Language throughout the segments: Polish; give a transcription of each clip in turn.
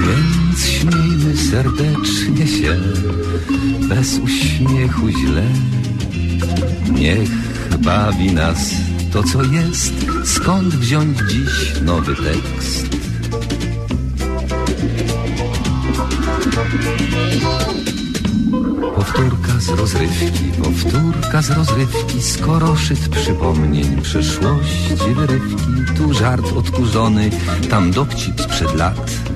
Więc śmiejmy serdecznie się Bez uśmiechu źle. Niech bawi nas to co jest. Skąd wziąć dziś nowy tekst? Powtórka z rozrywki, powtórka z rozrywki, skoro szyt przypomnień przeszłości wyrywki, tu żart odkurzony, tam dowcip sprzed lat,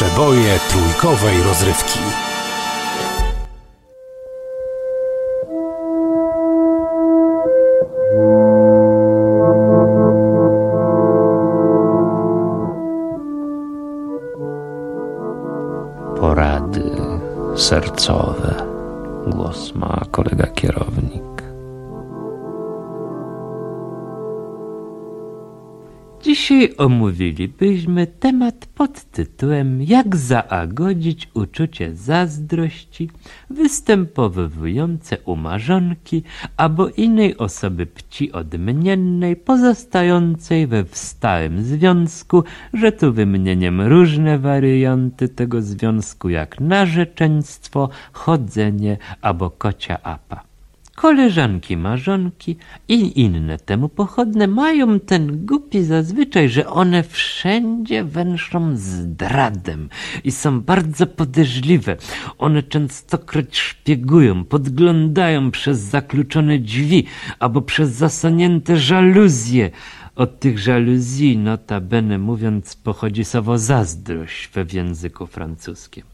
Przeboje trójkowej rozrywki. Porady sercowe. Dzisiaj omówilibyśmy temat pod tytułem Jak zaagodzić uczucie zazdrości występowujące u marzonki albo innej osoby pci odmiennej pozostającej we stałym związku, że tu wymienieniem różne warianty tego związku jak narzeczeństwo, chodzenie albo kocia apa koleżanki, marzonki i inne temu pochodne mają ten głupi zazwyczaj, że one wszędzie węszą zdradem i są bardzo podejrzliwe. One częstokroć szpiegują, podglądają przez zakluczone drzwi albo przez zasłonięte żaluzje. Od tych żaluzji, notabene mówiąc, pochodzi słowo zazdrość w języku francuskim.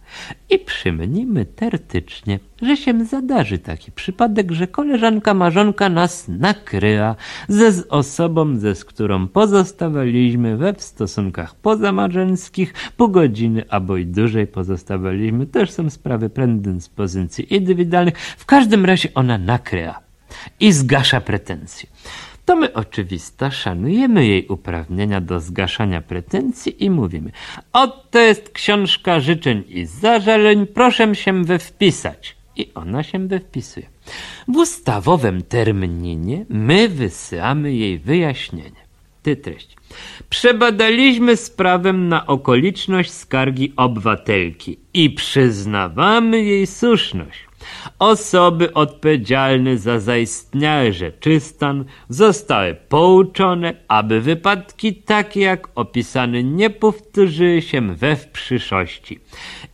I przymnijmy tertycznie, że się zadarzy taki przypadek, że koleżanka marzonka nas nakryła ze z osobą, ze z którą pozostawaliśmy we w stosunkach pozamarzeńskich pół godziny albo i dłużej pozostawaliśmy. Też są sprawy predyspozycji indywidualnych. W każdym razie ona nakryła i zgasza pretensje to my oczywista szanujemy jej uprawnienia do zgaszania pretensji i mówimy oto jest książka życzeń i zażaleń, proszę się we wpisać. I ona się we wpisuje. W ustawowym terminie my wysyłamy jej wyjaśnienie. Ty treść. Przebadaliśmy sprawę na okoliczność skargi obywatelki i przyznawamy jej słuszność. Osoby odpowiedzialne za zaistniały rzeczystan zostały pouczone, aby wypadki takie jak opisane nie powtórzyły się we w przyszłości.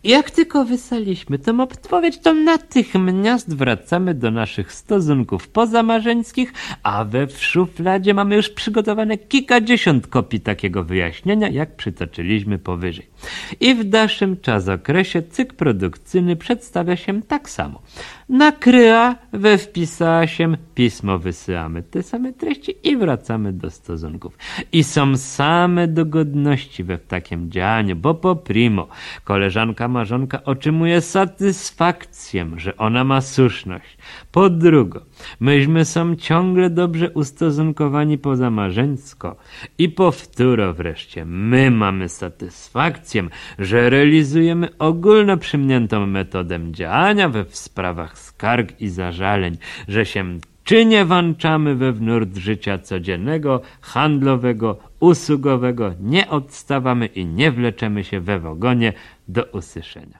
Jak tylko wysłaliśmy tą odpowiedź, to natychmiast wracamy do naszych stosunków pozamarzeńskich, a we w szufladzie mamy już przygotowane kilkadziesiąt kopii takiego wyjaśnienia, jak przytoczyliśmy powyżej. I w dalszym czasokresie cykl produkcyjny przedstawia się tak samo. Nakryła, we wpisała się, pismo wysyłamy te same treści i wracamy do stosunków. I są same dogodności we w takim działaniu, bo po primo, koleżanka marzonka otrzymuje satysfakcję, że ona ma słuszność. Po drugo, myśmy są ciągle dobrze ustosunkowani pozamarzeńsko. I powtóro wreszcie, my mamy satysfakcję, że realizujemy ogólno przyjmniętą metodę działania we w sprawach skarg i zażaleń, że się czy nie włączamy we wnurt życia codziennego, handlowego, usługowego, nie odstawamy i nie wleczemy się we wogonie do usłyszenia.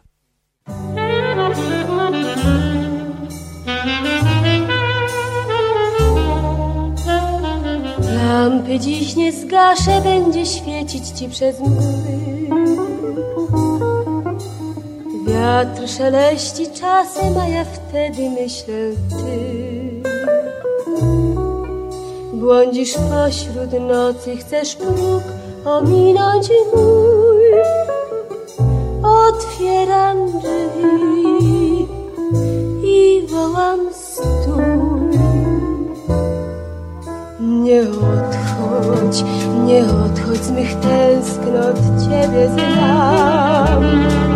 Lampy dziś nie zgaszę, będzie świecić ci przez mgły. Wiatr szeleści czasem, a ja wtedy myślę ty. Błądzisz pośród nocy, chcesz próg ominąć mój. Otwieram drzwi i wołam stój. Nie odchodź, nie odchodź z mych tęsknot, Ciebie znam.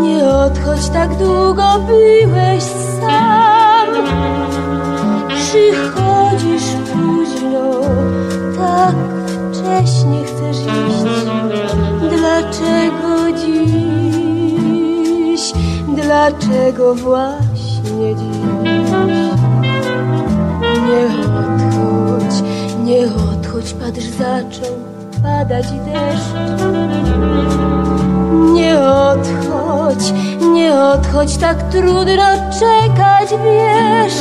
Nie odchodź, tak długo byłeś sam. Przychodzisz późno, tak wcześnie chcesz iść. Dlaczego dziś, dlaczego właśnie dziś? Nie odchodź, nie odchodź, patrz, zaczął padać deszcz. Nie odchodź, nie odchodź, tak trudno czekać, wiesz.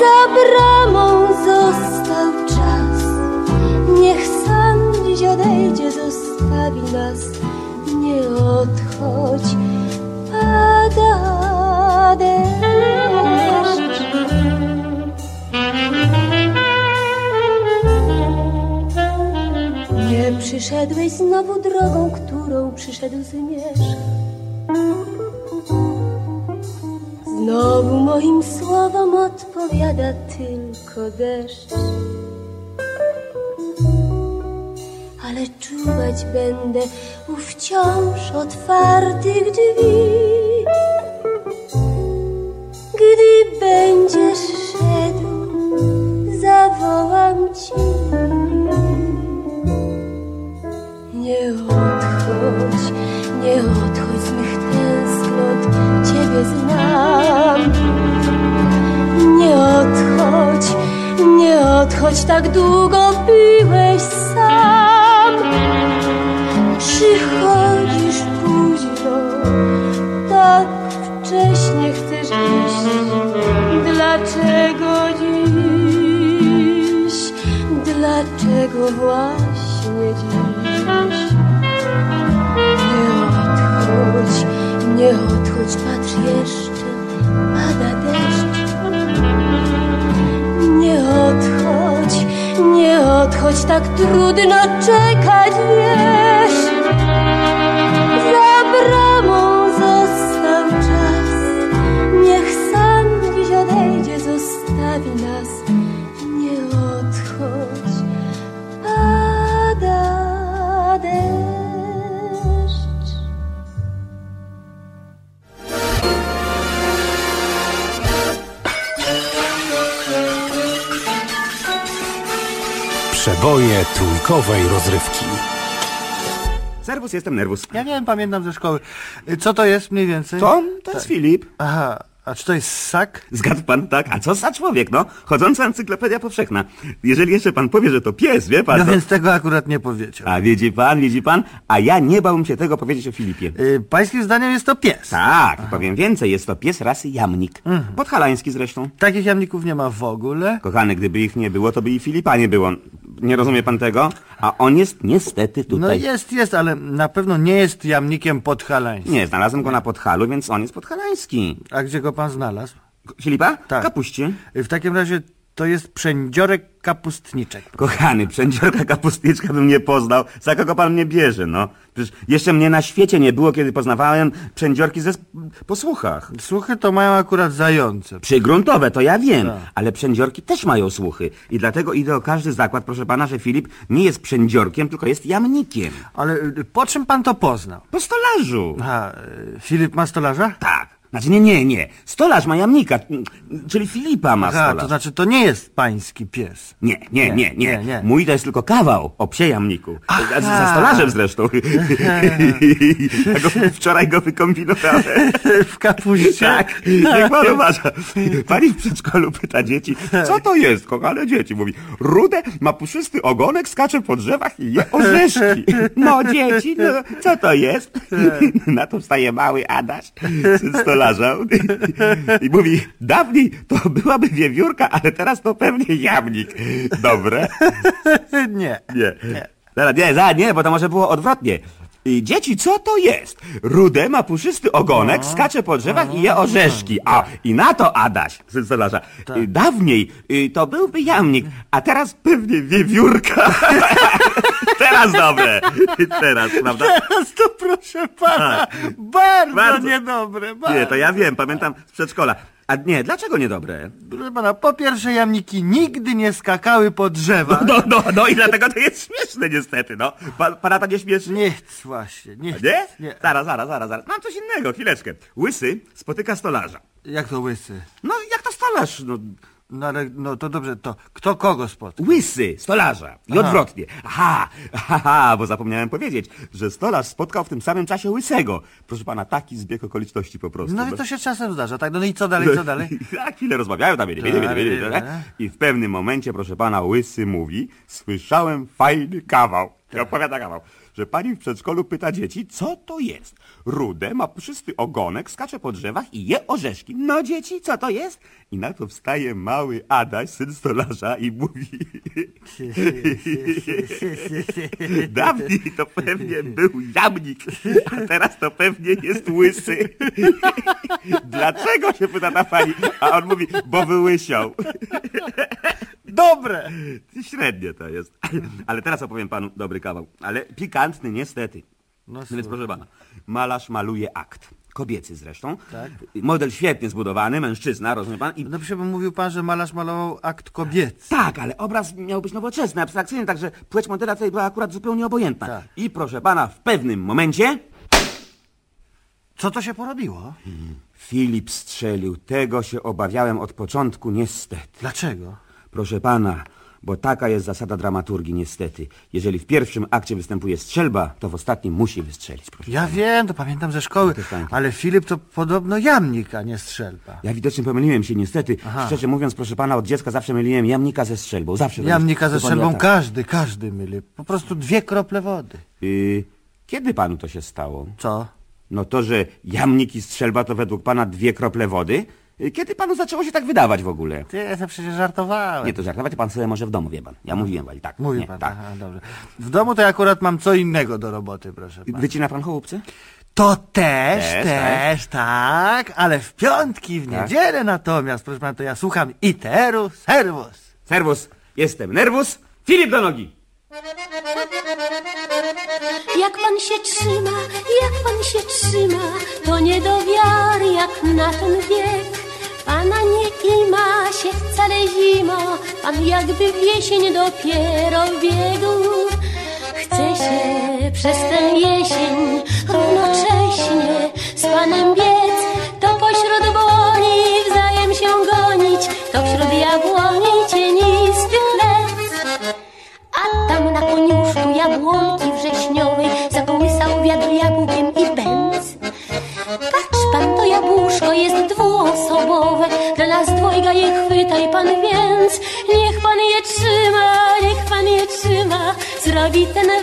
Za bramą został czas, niech sam dziś odejdzie, zostawi nas. Nie odchodź, przyszedłeś znowu drogą, którą przyszedł zmierzch. Znowu moim słowom odpowiada tylko deszcz. Ale czuwać będę u wciąż otwartych drzwi. Gdy będziesz szedł, zawołam ci. Znam. Nie odchodź, nie odchodź, tak długo byłeś sam. Przychodzisz późno, tak wcześnie chcesz iść. Dlaczego dziś, dlaczego właśnie dziś? Nie odchodź, patrz jeszcze, pada deszcz. Nie odchodź, nie odchodź, tak trudno czekać, wiesz. Trójkowej rozrywki. Serwus, jestem nerwus. Ja wiem, pamiętam ze szkoły. Y, Co to jest mniej więcej? To? To jest Filip. Aha, A czy to jest ssak? Zgadł pan, tak? A co za człowiek, no? Chodząca encyklopedia powszechna. Jeżeli jeszcze pan powie, że to pies, wie pan, No to... więc tego akurat nie powiedział. A widzi pan, widzi pan? A ja nie bałbym się tego powiedzieć o Filipie. Y, pańskim zdaniem jest to pies. Tak, powiem więcej, jest to pies rasy jamnik. Mhm. Podhalański zresztą. Takich jamników nie ma w ogóle. Kochany, gdyby ich nie było, to by i Filipa nie było. Nie rozumie pan tego? A on jest niestety No tutaj. jest, jest, ale na pewno nie jest jamnikiem podhalańskim. Nie, znalazłem go na Podhalu, więc on jest podhalański. A gdzie go pan znalazł? Filipa? Tak. Kapuście. W takim razie to jest przędziorek kapustniczek. Kochany, przędziorka kapustniczka bym nie poznał. Za kogo pan mnie bierze, no? Przecież jeszcze mnie na świecie nie było, kiedy poznawałem przędziorki ze sp- posłuchach. Słuchy to mają akurat zające. Przygruntowe, to ja wiem, Tak. ale przędziorki też mają słuchy. I dlatego idę o każdy zakład, proszę pana, że Filip nie jest przędziorkiem, tylko jest jamnikiem. Ale y, po czym pan to poznał? Po stolarzu. Aha, y, Filip ma stolarza? Tak. Znaczy nie, nie, nie. Stolarz ma jamnika, mm, czyli Filipa ma Aha, stolarz. to znaczy to nie jest pański pies. Nie, nie, nie, nie, nie, nie. Mój to jest tylko kawał o psie jamniku. A, Za stolarzem zresztą. ja go, wczoraj go wykombinowałem. w kapuście? Tak, niech pan uważa. Pani w przedszkolu pyta dzieci, co to jest, kochane dzieci? Mówi, rude, ma puszysty ogonek, skacze po drzewach i je orzeszki. No dzieci, no co to jest? Na to wstaje mały Adaś, syn stolarza i mówi, dawniej to byłaby wiewiórka, ale teraz to pewnie jamnik. Dobre? nie. Nie. Zaraz, nie, za, nie, bo to może było odwrotnie. I dzieci, co to jest? Rude ma puszysty ogonek, skacze po drzewach i je orzeszki. A, i na to Adaś, syn stolarza. y, Dawniej y, to byłby jamnik, a teraz pewnie wiewiórka. teraz dobre. Teraz, prawda? Teraz to proszę pana, bardzo, Bardzo. niedobre. Bardzo. Nie, to ja wiem, pamiętam z przedszkola. A nie, dlaczego niedobre? Proszę pana, po pierwsze jamniki nigdy nie skakały po drzewach. No, no, no i dlatego to jest śmieszne niestety, no. Pa, pana to nie śmieszy? Nic właśnie, nic. Nie? nie. Zaraz, zaraz, zaraz, zaraz. Mam coś innego, chwileczkę. Łysy spotyka stolarza. Jak to łysy? No, jak to stolarz? No, No ale, no to dobrze, to kto kogo spotka? łysy stolarza. I Aha. odwrotnie. Aha, aha, bo zapomniałem powiedzieć, że stolarz spotkał w tym samym czasie łysego. Proszę pana, taki zbieg okoliczności po prostu. No i to się czasem zdarza, tak? No i co dalej, co dalej? A chwilę rozmawiają tam, mieli, mieli, mieli, Tak. I w pewnym momencie, proszę pana, łysy mówi, słyszałem fajny kawał. I opowiada kawał, że pani w przedszkolu pyta dzieci, co to jest? Rude, ma puszysty ogonek, skacze po drzewach i je orzeszki. No dzieci, co to jest? I na to wstaje mały Adaś, syn stolarza i mówi... Dawniej to pewnie był jamnik, a teraz to pewnie jest łysy. Dlaczego się pyta ta pani? A on mówi, bo wyłysiał. Dobre! Średnie to jest. Ale teraz opowiem panu dobry kawał. Ale pikantny niestety. No Więc proszę pana, malarz maluje akt. Kobiecy zresztą. Tak. Model świetnie zbudowany, mężczyzna, rozumie pan? I No przecież mówił pan, że malarz malował akt kobiecy. Tak, ale obraz miał być nowoczesny, abstrakcyjny, także płeć modela tutaj była akurat zupełnie obojętna. Tak. I proszę pana, w pewnym momencie Co to się porobiło? Filip strzelił. Tego się obawiałem od początku, niestety. Dlaczego? Proszę pana, bo taka jest zasada dramaturgii, niestety. Jeżeli w pierwszym akcie występuje strzelba, to w ostatnim musi wystrzelić, proszę. Ja wiem, to pamiętam ze szkoły, Też pamiętam. ale Filip to podobno jamnik, a nie strzelba. Ja widocznie pomyliłem się, niestety. Aha. Szczerze mówiąc, proszę pana, od dziecka zawsze myliłem jamnika ze strzelbą. Zawsze. Jamnika ze strzelbą tak. każdy, każdy myli. Po prostu dwie krople wody. Y, kiedy panu to się stało? Co? No to, że jamnik i strzelba to według pana dwie krople wody? Kiedy panu zaczęło się tak wydawać w ogóle? Ty, ja to przecież żartowałem. Nie, to żartować pan sobie może w domu, wie pan. Ja mówiłem wali, tak. Mówi nie, pan, tak. aha, dobrze. W domu to ja akurat mam co innego do roboty, proszę pana. Wycina pan chołupce? To też, Też, też, tak, ale w piątki, w Tak. niedzielę natomiast, proszę pana, to ja słucham iteru servus. Serwus, jestem nerwus. Filip do nogi. Jak pan się trzyma, jak pan się trzyma, to nie do wiary jak na ten wiek. Pana nie ima się wcale zima, pan jakby w jesień dopiero biegł. Chce się przez tę jesień równocześnie z panem biec, to pośród błoni wzajem się gonić, to wśród jabłoni cienistych lec. A tam na koniuszku jabłonki zrobi ten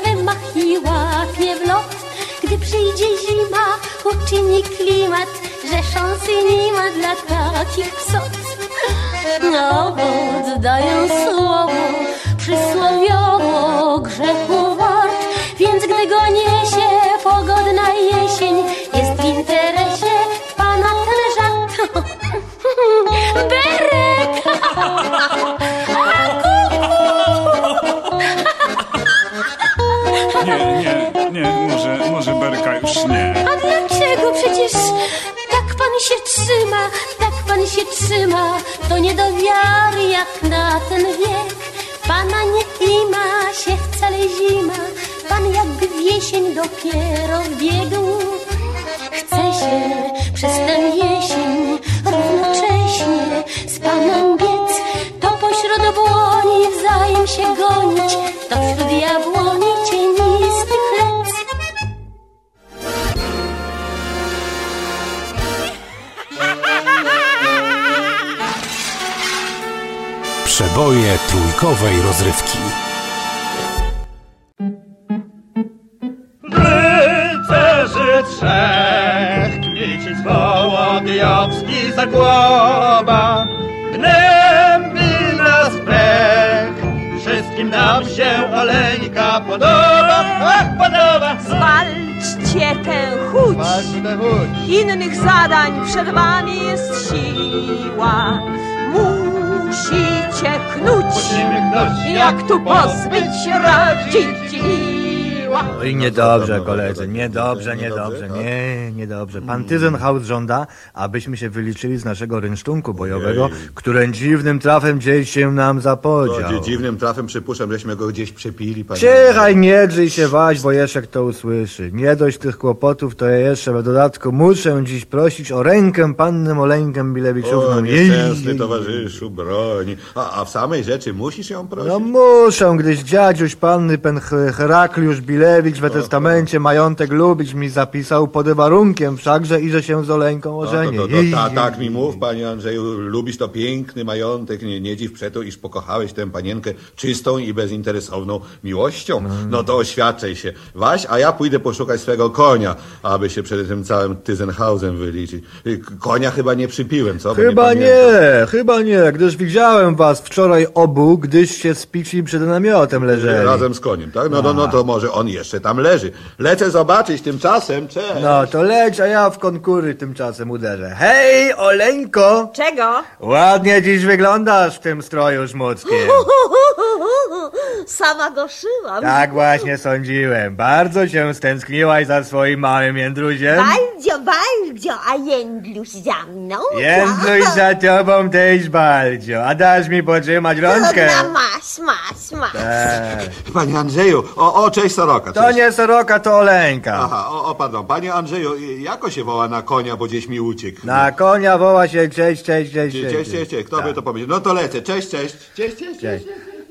może, może Berka już nie. A dlaczego? Przecież tak pan się trzyma, tak pan się trzyma. To nie do wiary jak na ten wiek. Pana nie ima się wcale zima. Pan jakby w jesień dopiero wbiegł. Chce się przez tę jesień równocześnie z panem biec. To pośród błoni wzajem się gonić. To wśród jabłoni Przeboje trójkowej rozrywki. Rycerzy trzech, kmicic woła, diabski zagłoba, gnębi nas pech, wszystkim nam się oleńka podoba, ach, podoba! Zwalczcie tę chuć. Innych zadań przed wami jest siła. Knuć, knuć, jak tu pozbyć radzidziła. Oj, niedobrze, koledzy, niedobrze, niedobrze, nie, niedobrze. Pan Tyzenhaus żąda, abyśmy się wyliczyli z naszego rynsztunku bojowego, który dziwnym trafem gdzieś się nam zapodział. Dzi- Dziwnym trafem przypuszczam, żeśmy go gdzieś przepili, panie. Ciechaj, nie drzyj się waś, bo Jeszek to usłyszy. Nie dość tych kłopotów, to ja jeszcze w dodatku muszę dziś prosić o rękę panny Moleńkę Bilewiczówną. O, Jej, nieszczęsny towarzyszu, broni. A, a w samej rzeczy musisz ją prosić? No muszę, gdyś dziadziuś panny pen Her- Herakliusz Bilewicz we testamencie majątek lubić mi zapisał pod warunkiem wszakże i że się z Oleńką No, ożenię. to, to, to, ta, tak mi mów, panie Andrzeju, lubisz to piękny majątek, nie, nie dziw przeto, iż pokochałeś tę panienkę czystą i bezinteresowną miłością. Mm. No to oświadczaj się. Waś, a ja pójdę poszukać swego konia, aby się przed tym całym Tyzenhausem wyliczyć. Y, Konia chyba nie przypiłem, co? Chyba pamiętam. nie, chyba nie, gdyż widziałem was wczoraj obu, gdyście spici przed namiotem leżeli. Razem z koniem, tak? No, no, no to może on jeszcze tam leży. Lecę zobaczyć tymczasem, cześć. No to leć, a ja w konkury tymczasem uderzę. Hej, Oleńko! Czego? Ładnie dziś wyglądasz w tym stroju szmuckim. Sama doszyłam. Tak właśnie sądziłem. Bardzo się stęskniłaś za swoim małym Jędruziem. Bardzo, bardzo, a Jędluś za mną? Jędruś za tobą też bardzo. A dasz mi potrzymać rączkę? No masz, masz, masz. Tak. Panie Andrzeju, o, o, cześć Soroka. To Cześć. nie soroka, to Oleńka. Aha, o, o, pardon. Panie Andrzeju, y, jako się woła na konia, bo gdzieś mi uciekł? Na konia woła się cześć, cześć, cześć, Cześć, cześć, cześć, cześć. Kto by to powiedział? No to lecę. Cześć, cześć. Cześć, cześć, cześć.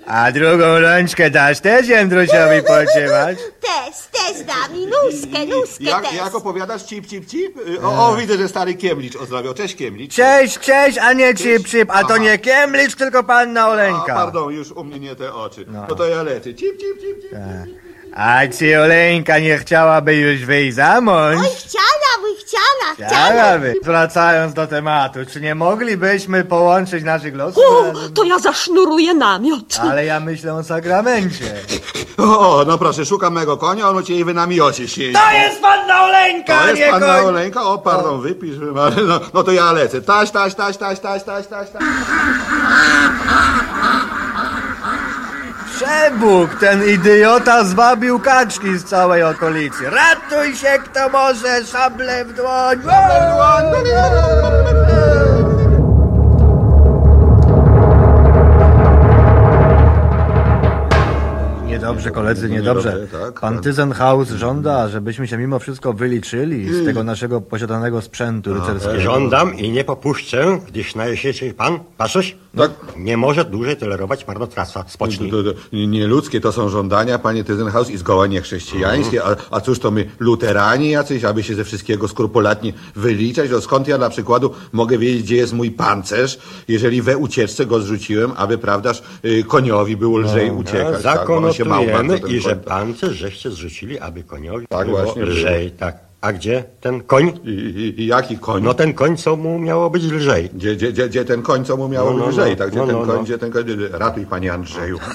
A drugą rączkę dasz też Jędrusiowi potrzymać? Też, też da mi nóżkę, nóżkę Jak, też. jak opowiadasz cip, cip, cip? Y, O, o, widzę, że stary Kiemlicz ozdrawiał. Cześć Kiemlicz. Cześć, cześć, a nie cip, cip, a to Aha. nie Kiemlicz, tylko panna A, Oleńka. pardon, już u mnie nie te oczy. No, to ja lecę. Cip, cip, cip, cip. A czy Oleńka nie chciałaby już wyjść za mąż? Oj, chciałaby, chciała, chciała. Chciałaby. Wracając do tematu, czy nie moglibyśmy połączyć naszych losów? O, to ja zasznuruję namiot. Ale ja myślę o sakramencie. O, no proszę, szukam mego konia, on u ciebie w namiocie siedzi. To jest panna Oleńka, To jest nie panna koń! Oleńka? O, pardon, wypisz, ale no, no to ja lecę. Taś, taś, taś, taś, taś, taś, taś, taś. Przebóg, ten idiota zwabił kaczki z całej okolicy. Ratuj się, kto może, szable w dłoń. Niedobrze koledzy, niedobrze. Tak, Pan tak. Tyzenhaus żąda, żebyśmy się mimo wszystko wyliczyli z tego naszego posiadanego sprzętu rycerskiego. Żądam i nie popuszczę, gdyż najesiecie pan, patrzysz? Tak. Nie może dłużej tolerować marnotrawstwa. Spocznij. Nieludzkie to są żądania, panie Tyzenhaus, i zgoła niechrześcijańskie. A, a cóż to my, luterani jacyś, aby się ze wszystkiego skrupulatnie wyliczać? No skąd ja na przykładu mogę wiedzieć, gdzie jest mój pancerz, jeżeli we ucieczce go zrzuciłem, aby, prawdaż, y, koniowi było lżej uciekać. tak, bardzo, ten i że pancerz żeście zrzucili, aby koniowi Tak było właśnie było. lżej. Tak. A gdzie ten koń? I, i, I jaki koń? No ten koń, co mu miało być lżej. Gdzie, gdzie, gdzie, gdzie ten koń, co mu miało No, no, lżej, no. tak? Gdzie No, ten no, koń, no. gdzie ten koń... Ratuj, panie Andrzeju.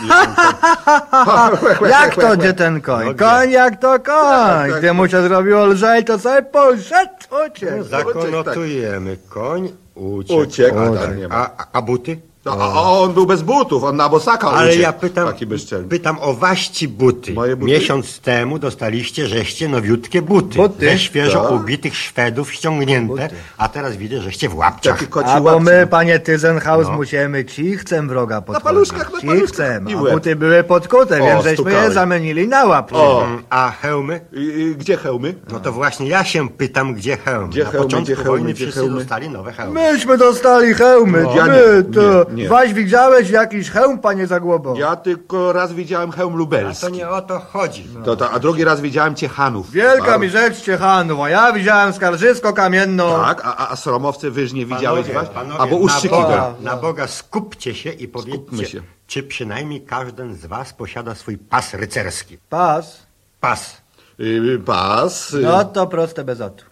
Jak to, gdzie ten koń? Koń jak to koń. Gdy mu się zrobiło lżej, to sobie poszedł, uciekł. Zakonotujemy. Koń uciekł. Uciekł, tak, tak. a- a buty? No, a, a on był bez butów, on na bosaka Ale uciekł. ja pytam, Taki bezczelny. pytam o waści buty. Moje buty? Miesiąc temu dostaliście żeście nowiutkie buty. Buty? Ze świeżo Tak. ubitych Szwedów ściągnięte, a teraz widzę, żeście w łapciach. Taki koci A bo my, panie Tyzenhaus, No. musimy cichcem wroga podchodzić. paluszkach, na paluszkach. Cichcem, I a buty były podkute, O, więc żeśmy je stukałeś. zamienili na łapki. O. Mm, A hełmy? I, i, gdzie hełmy? No to właśnie ja się pytam, gdzie hełmy. Gdzie Na hełmy, początku gdzie hełmy, wojny gdzie wszyscy hełmy? dostali nowe hełmy. Myśmy dostali hełmy, Ja nie, my to. Nie. Waś widziałeś jakiś hełm, panie Zagłobo? Ja tylko raz widziałem hełm A lubelski. to nie o to chodzi. To, to, a drugi raz widziałem Ciechanów. Wielka A- mi rzecz Ciechanów, a ja widziałem skarżysko kamienno. Tak, a, a, a Sromowce wyżnie widziałeś Panowie, was? panowie, Albo na uszczykiwa. Boga, na Boga skupcie się i powiedzcie, się. czy przynajmniej każdy z was posiada swój pas rycerski. Pas. Pas. Y, pas. No to proste bez otu.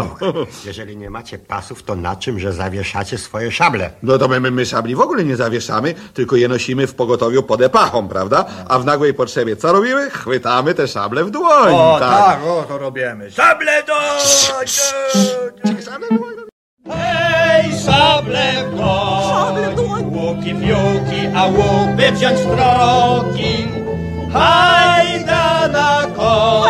Jeżeli nie macie pasów, to na czym, że zawieszacie swoje szable? No to my, my, my szabli w ogóle nie zawieszamy, tylko je nosimy w pogotowiu pod epachą, prawda? A w nagłej potrzebie co robimy? Chwytamy te szable w dłoń. O, tak, o, to robimy. Szable do... Hej, szable w dłoń, łuki fiuki, a łupy wziąć w troki. Hajda na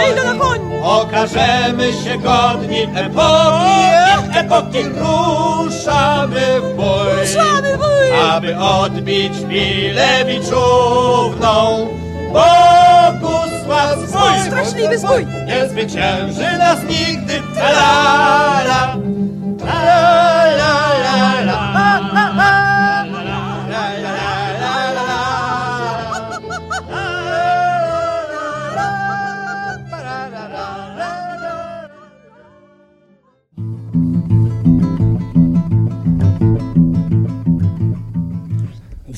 Hajda na koń! okażemy się godni epoki, epoki ruszamy w bój. Ruszamy w bój! Aby odbić chwilę wiczówną, Bogusław swój, Straszliwy zbój! nie zwycięży nas nigdy. La, la. La,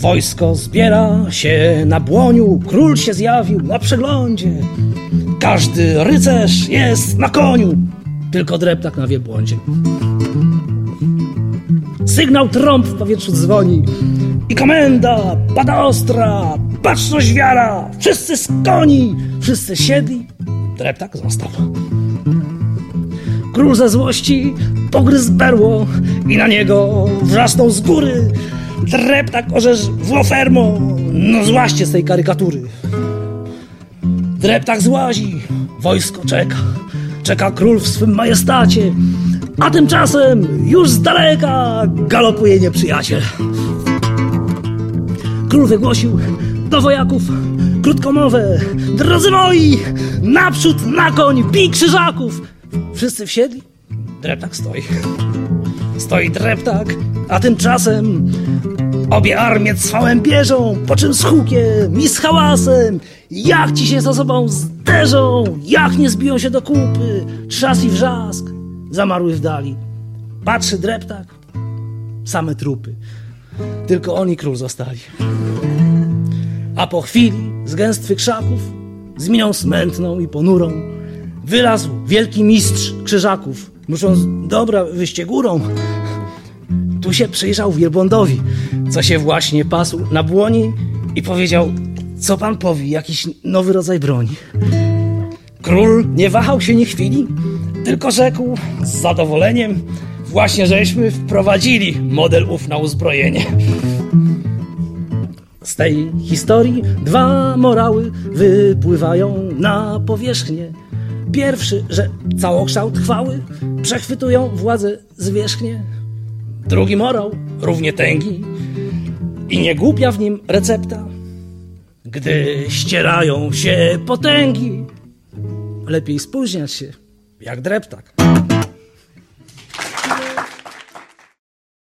Wojsko zbiera się na błoniu, król się zjawił na przeglądzie. Każdy rycerz jest na koniu, tylko dreptak na wielbłądzie. Sygnał trąb w powietrzu dzwoni i komenda pada ostra, baczność wiara, wszyscy z koni, wszyscy siedli, dreptak został. Król ze złości pogryzł berło i na niego wrzasnął z góry. Dreptak orzesz Włofermo, no złaście z tej karykatury. Dreptak złazi, wojsko czeka, czeka król w swym majestacie, a tymczasem już z daleka galopuje nieprzyjaciel. Król wygłosił do wojaków krótką mowę. Drodzy moi, naprzód na koń, bij krzyżaków. Wszyscy wsiedli, dreptak stoi. Stoi dreptak, a tymczasem obie armie cwałem bieżą, po czym z hukiem i z hałasem, jak ci się ze sobą zderzą, jak nie zbiją się do kupy, trzask i wrzask, zamarły w dali. Patrzy dreptak, same trupy, tylko oni król zostali. A po chwili z gęstwy krzaków, z miną smętną i ponurą, wylazł wielki mistrz krzyżaków, musząc dobra wyjście górą. Tu się przyjrzał wielbłądowi, co się właśnie pasł na błoni i powiedział, co pan powie, jakiś nowy rodzaj broni. Król nie wahał się ni chwili, tylko rzekł z zadowoleniem, właśnie żeśmy wprowadzili model ów na uzbrojenie. Z tej historii dwa morały wypływają na powierzchnię. Pierwszy, że całokształt chwały przechwytują władzę zwierzchnię. Drugi morał, równie tęgi i nie głupia w nim recepta. Gdy ścierają się potęgi, lepiej spóźniać się jak dreptak.